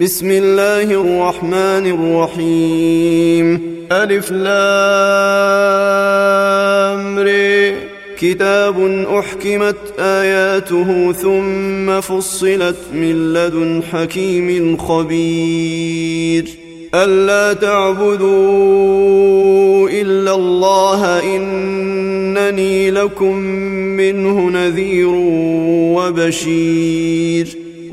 بسم الله الرحمن الرحيم. ألف لام كتاب أحكمت آياته ثم فصلت من لدن حكيم خبير. ألا تعبدوا إلا الله إنني لكم منه نذير وبشير.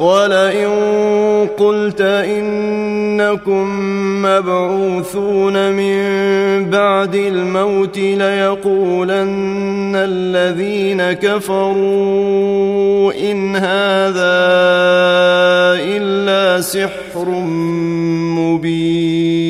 ولئن قلت إنكم مبعوثون من بعد الموت ليقولن الذين كفروا إن هذا إلا سحر مبين.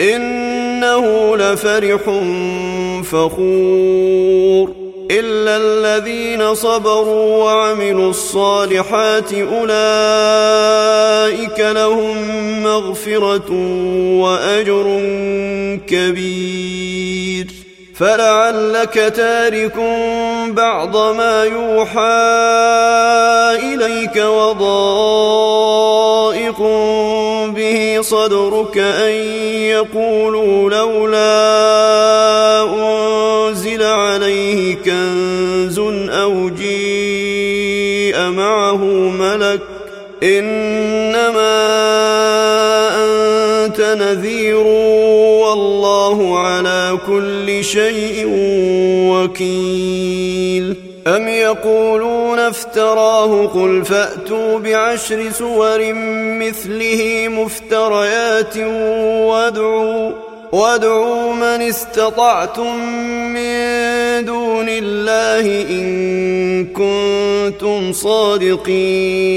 إنه لفرح فخور. إلا الذين صبروا وعملوا الصالحات أولئك لهم مغفرة وأجر كبير. فلعلك تارك بعض ما يوحى إليك وضائق به صدرك أن يقولوا لولا أنزل عليه كنز أو جيء معه ملك إنما أنت نذير والله على كل شيء وكيل. أم يقولون افتراه قل فأتوا بعشر سور مثله مفتريات وادعوا وادعوا من استطعتم من دون الله إن كنتم صادقين.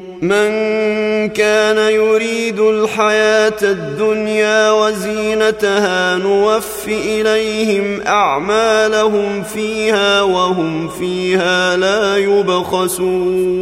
من كان يريد الحياة الدنيا وزينتها نوف إليهم أعمالهم فيها وهم فيها لا يبخسون.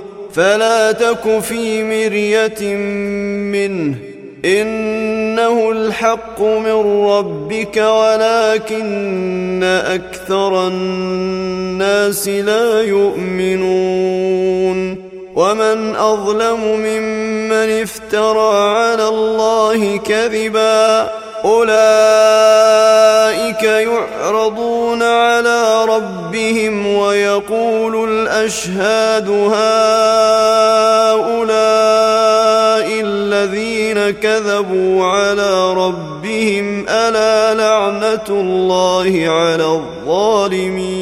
فلا تك في مرية منه. إنه الحق من ربك ولكن أكثر الناس لا يؤمنون. ومن أظلم ممن افترى على الله كذبا. أولئك يعرضون على ربهم ويقول الأشهاد هؤلاء الذين كذبوا على ربهم ألا لعنة الله على الظالمين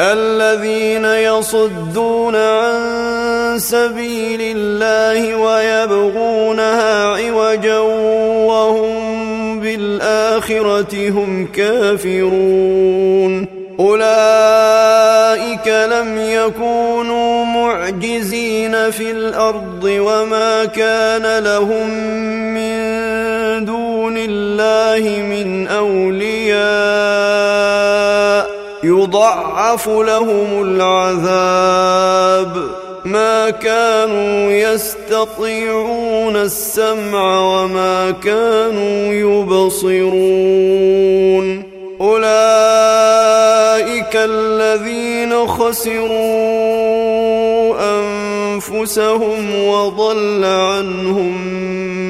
الذين يصدون عن سبيل الله ويبغونها عوجا وهم بالآخرة هم كافرون. أولئك لم يكونوا معجزين في الأرض وما كان لهم من دون الله من أولياء. يضعف لهم العذاب. ما كانوا يستطيعون السمع وما كانوا يبصرون. أولئك الذين خسروا أنفسهم وضل عنهم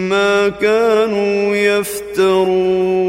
ما كانوا يفترون.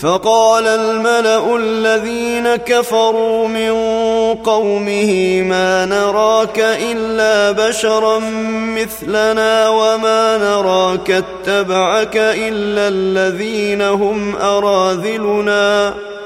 فقال الملأ الذين كفروا من قومه ما نراك إلا بشرا مثلنا وما نراك اتبعك إلا الذين هم أراذلنا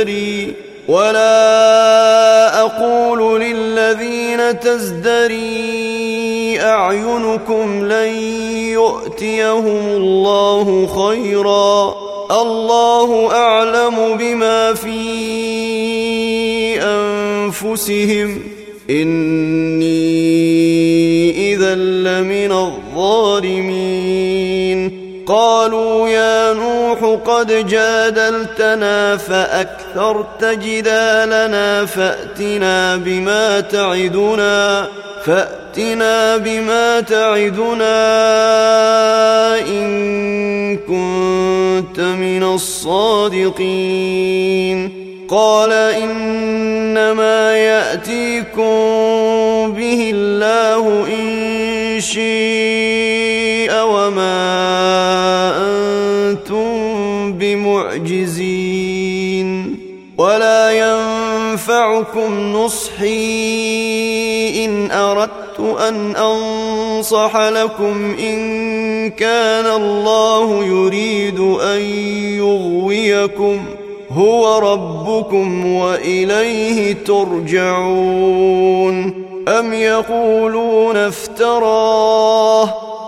تزدري ولا أقول للذين تزدري أعينكم لن يؤتيهم الله خيرا الله أعلم بما في أنفسهم إني إذا لمن الظالمين قالوا يا قد جادلتنا فأكثرت جدالنا فأتنا بما تعدنا فأتنا بما تعدنا إن كنت من الصادقين قال إنما يأتيكم به الله إن شيء وما أنتم بمعجزين ولا ينفعكم نصحي إن أردت أن أنصح لكم إن كان الله يريد أن يغويكم هو ربكم وإليه ترجعون أم يقولون افتراه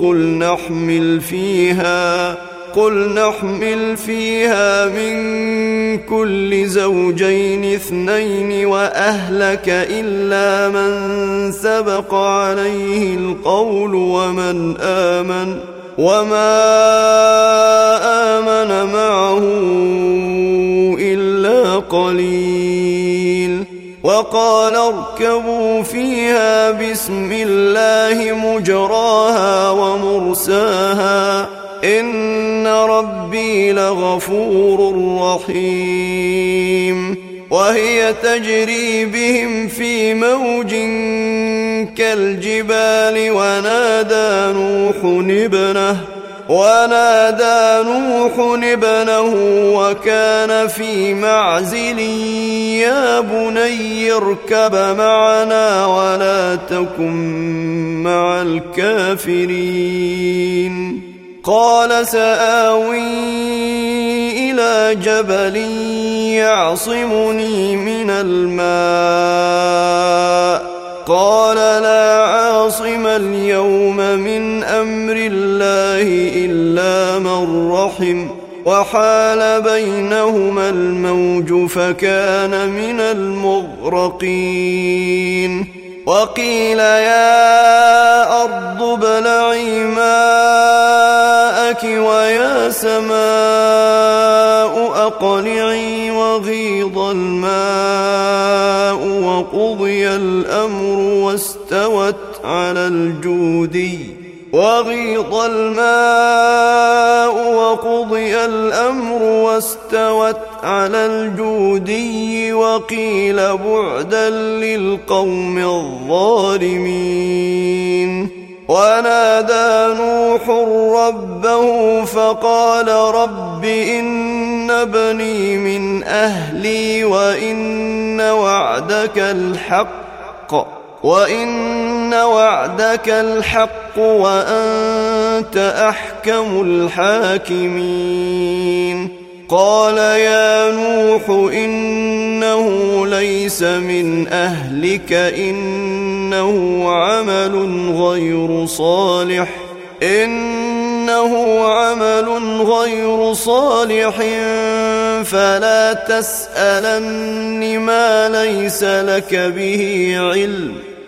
قل نحمل فيها قل نحمل فيها من كل زوجين اثنين وأهلك إلا من سبق عليه القول ومن آمن وما آمن معه إلا قليل. وقال اركبوا فيها بسم الله مجراها ومرساها إن ربي لغفور رحيم وهي تجري بهم في موج كالجبال ونادى نوح ابنه ونادى نوح ابنه وكان في معزل يا بني اركب معنا ولا تكن مع الكافرين. قال سآوي إلى جبل يعصمني من الماء. اليوم من أمر الله إلا من رحم وحال بينهما الموج فكان من المغرقين. وقيل يا أرض ابلعي ماءك ويا سماء أقلعي وغيض الماء. وقضي الأمر واستوت على الجودي. وغيض الماء وقضي الأمر واستوت على الجودي وقيل بعدا للقوم الظالمين. ونادى نوح ربه فقال رب إن ابني من أهلي وإن وعدك الحق. وإن وعدك الحق وأنت أحكم الحاكمين قال يا نوح إنه ليس من أهلك إنه عمل غير صالح إنه عمل غير صالح فلا تسألن ما ليس لك به علم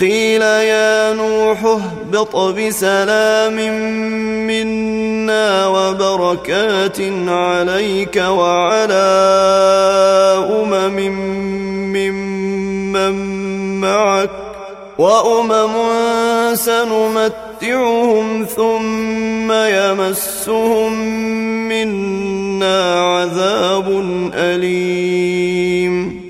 قيل يا نوح اهبط بسلام منا وبركات عليك وعلى أمم ممن معك وأمم سنمتعهم ثم يمسهم منا عذاب أليم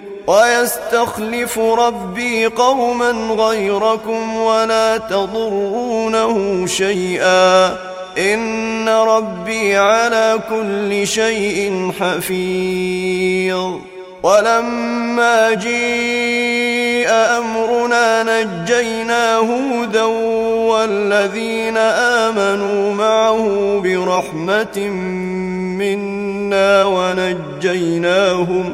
ويستخلف ربي قوما غيركم ولا تضرونه شيئا. إن ربي على كل شيء حفيظ. ولما جيء أمرنا نجينا هودا والذين آمنوا معه برحمة منا ونجيناهم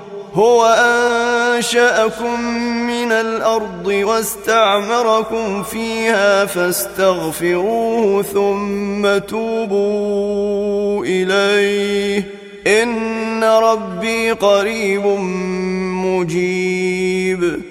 هو أنشأكم من الأرض واستعمركم فيها فاستغفروه ثم توبوا إليه. إن ربي قريب مجيب.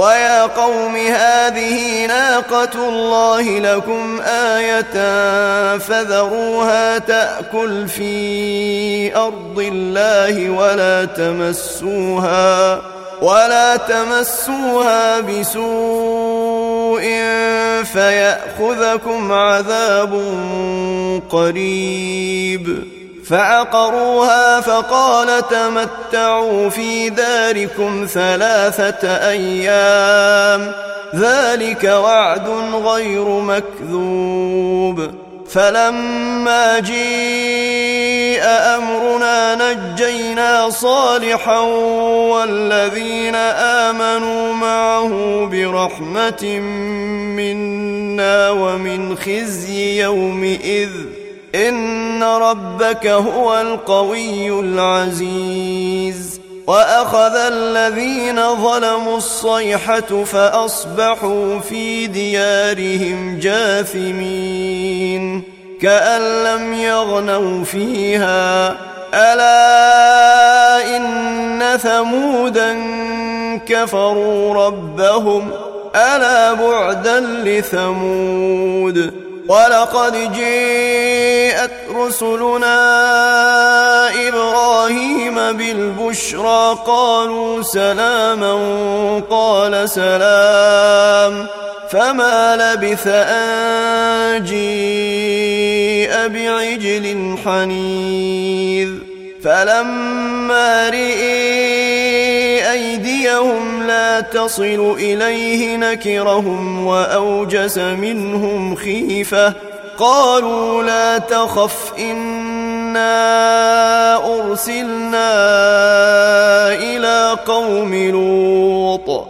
ويا قوم هذه ناقة الله لكم آية فذروها تأكل في أرض الله ولا تمسوها ولا تمسوها بسوء فيأخذكم عذاب قريب فعقروها فقال تمتعوا في داركم ثلاثة أيام ذلك وعد غير مكذوب فلما جيء أمرنا نجينا صالحا والذين آمنوا معه برحمة منا ومن خزي يومئذ إن ربك هو القوي العزيز. وأخذ الذين ظلموا الصيحة فأصبحوا في ديارهم جاثمين. كأن لم يغنوا فيها. ألا إن ثمودا كفروا ربهم. ألا بعدا لثمود. ولقد جاءت رسلنا إبراهيم بالبشرى قالوا سلاما قال سلام فما لبث أن جيء بعجل حنيذ فلما رئي أيديهم لا تصل إليه نكرهم وأوجس منهم خيفة قالوا لا تخف إنا أرسلنا إلى قوم لوط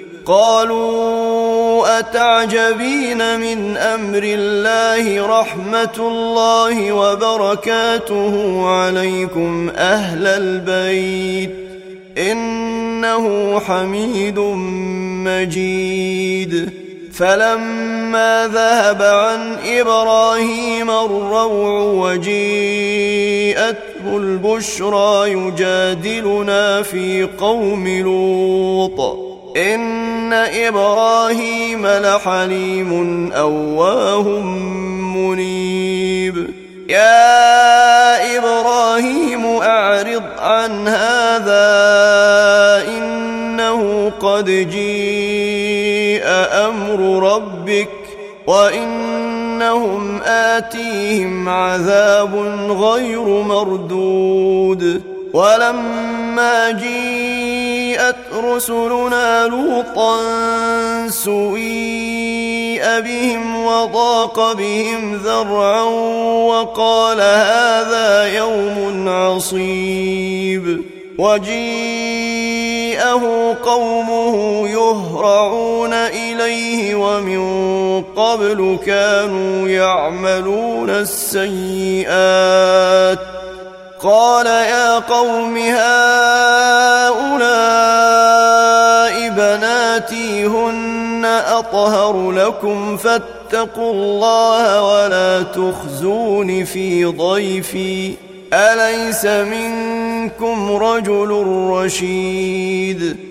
قالوا أتعجبين من أمر الله رحمة الله وبركاته عليكم أهل البيت إنه حميد مجيد فلما ذهب عن إبراهيم الروع وجيءته البشرى يجادلنا في قوم لوط إن إبراهيم لحليم أواه منيب يا إبراهيم أعرض عن هذا إنه قد جيء أمر ربك وإنهم آتيهم عذاب غير مردود ولما جيءت رسلنا لوطا سويء بهم وضاق بهم ذرعا وقال هذا يوم عصيب. وجيءه قومه يهرعون إليه ومن قبل كانوا يعملون السيئات. قال يا قوم هؤلاء بناتي هن أطهر لكم فاتقوا الله ولا تخزون في ضيفي. أليس منكم رجل رشيد؟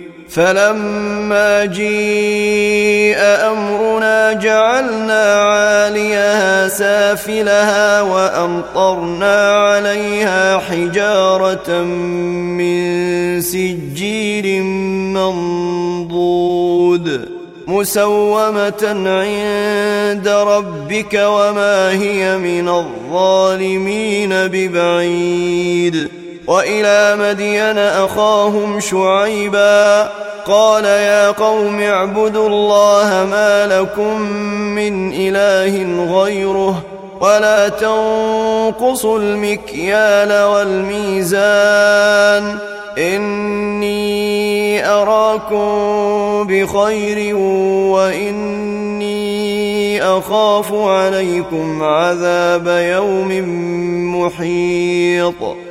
فلما جيء أمرنا جعلنا عاليها سافلها وأمطرنا عليها حجارة من سجيل منضود مسومة عند ربك وما هي من الظالمين ببعيد وإلى مدين أخاهم شعيبا قال يا قوم اعبدوا الله ما لكم من إله غيره ولا تنقصوا المكيال والميزان إني أراكم بخير وإني أخاف عليكم عذاب يوم محيط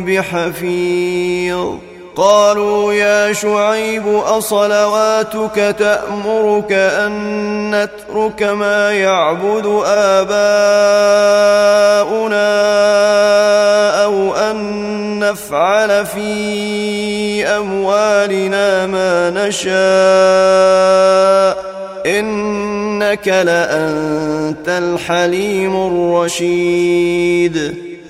بحفيظ. قالوا يا شعيب أصلواتك تأمرك أن نترك ما يعبد آباؤنا أو أن نفعل في أموالنا ما نشاء. إنك لأنت الحليم الرشيد.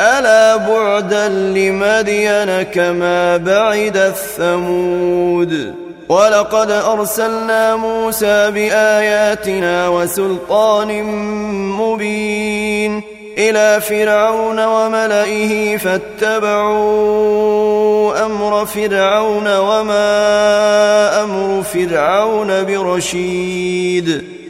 ألا بعدا لمدين كما بعد الثمود؟ ولقد أرسلنا موسى بآياتنا وسلطان مبين إلى فرعون وملئه فاتبعوا أمر فرعون وما أمر فرعون برشيد.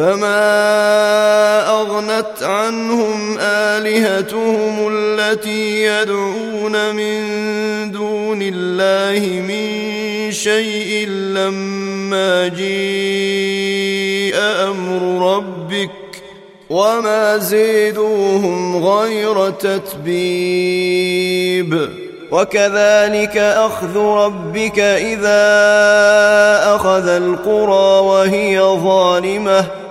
فما اغنت عنهم الهتهم التي يدعون من دون الله من شيء لما جيء أمر ربك وما زيدوهم غير تتبيب وكذلك اخذ ربك اذا اخذ القرى وهي ظالمه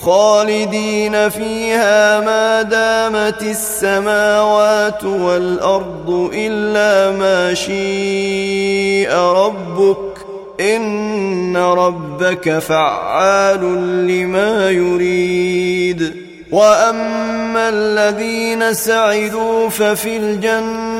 خالدين فيها ما دامت السماوات والأرض إلا ما شيء ربك إن ربك فعال لما يريد. وأما الذين سعدوا ففي الجنة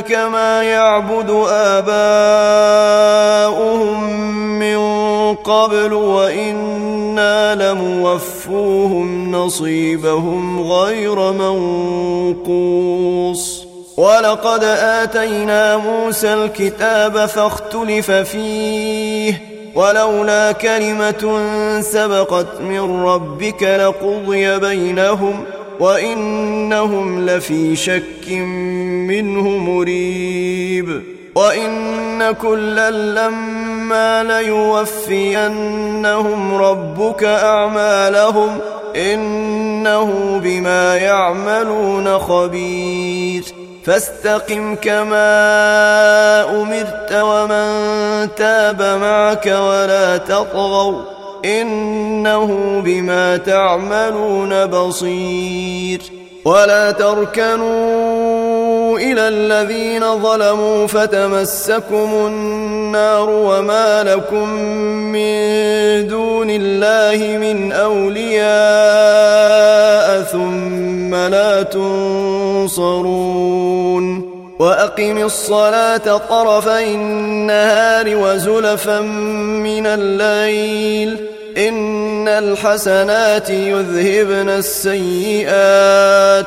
كما يعبد آباؤهم من قبل وإنا لموفوهم نصيبهم غير منقوص. ولقد آتينا موسى الكتاب فاختلف فيه ولولا كلمة سبقت من ربك لقضي بينهم وإنهم لفي شك منه مريب. وإن كلا لما ليوفينهم ربك أعمالهم إنه بما يعملون خبير. فاستقم كما أمرت ومن تاب معك ولا تطغوا إنه بما تعملون بصير. ولا تركنوا إلى الذين ظلموا فتمسكم النار وما لكم من دون الله من أولياء ثم لا تنصرون وأقم الصلاة طرفي النهار وزلفا من الليل إن الحسنات يذهبن السيئات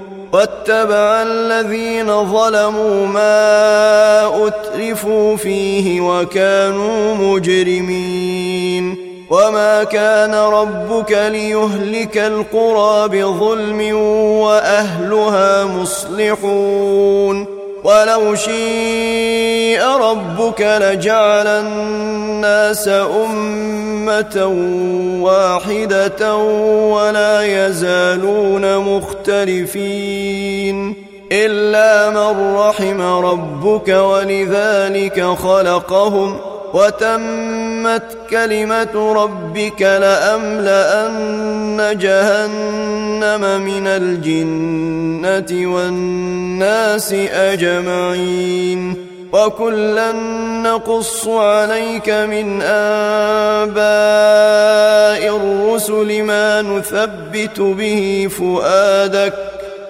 واتبع الذين ظلموا ما أترفوا فيه وكانوا مجرمين وما كان ربك ليهلك القرى بظلم وأهلها مصلحون ولو شيء ربك لجعل الناس أمة واحدة ولا يزالون مختلفين إلا من رحم ربك ولذلك خلقهم وتمت كلمة ربك لأملأن جهنم من الجنة والناس أجمعين. وكلا نقص عليك من آباء الرسل ما نثبت به فؤادك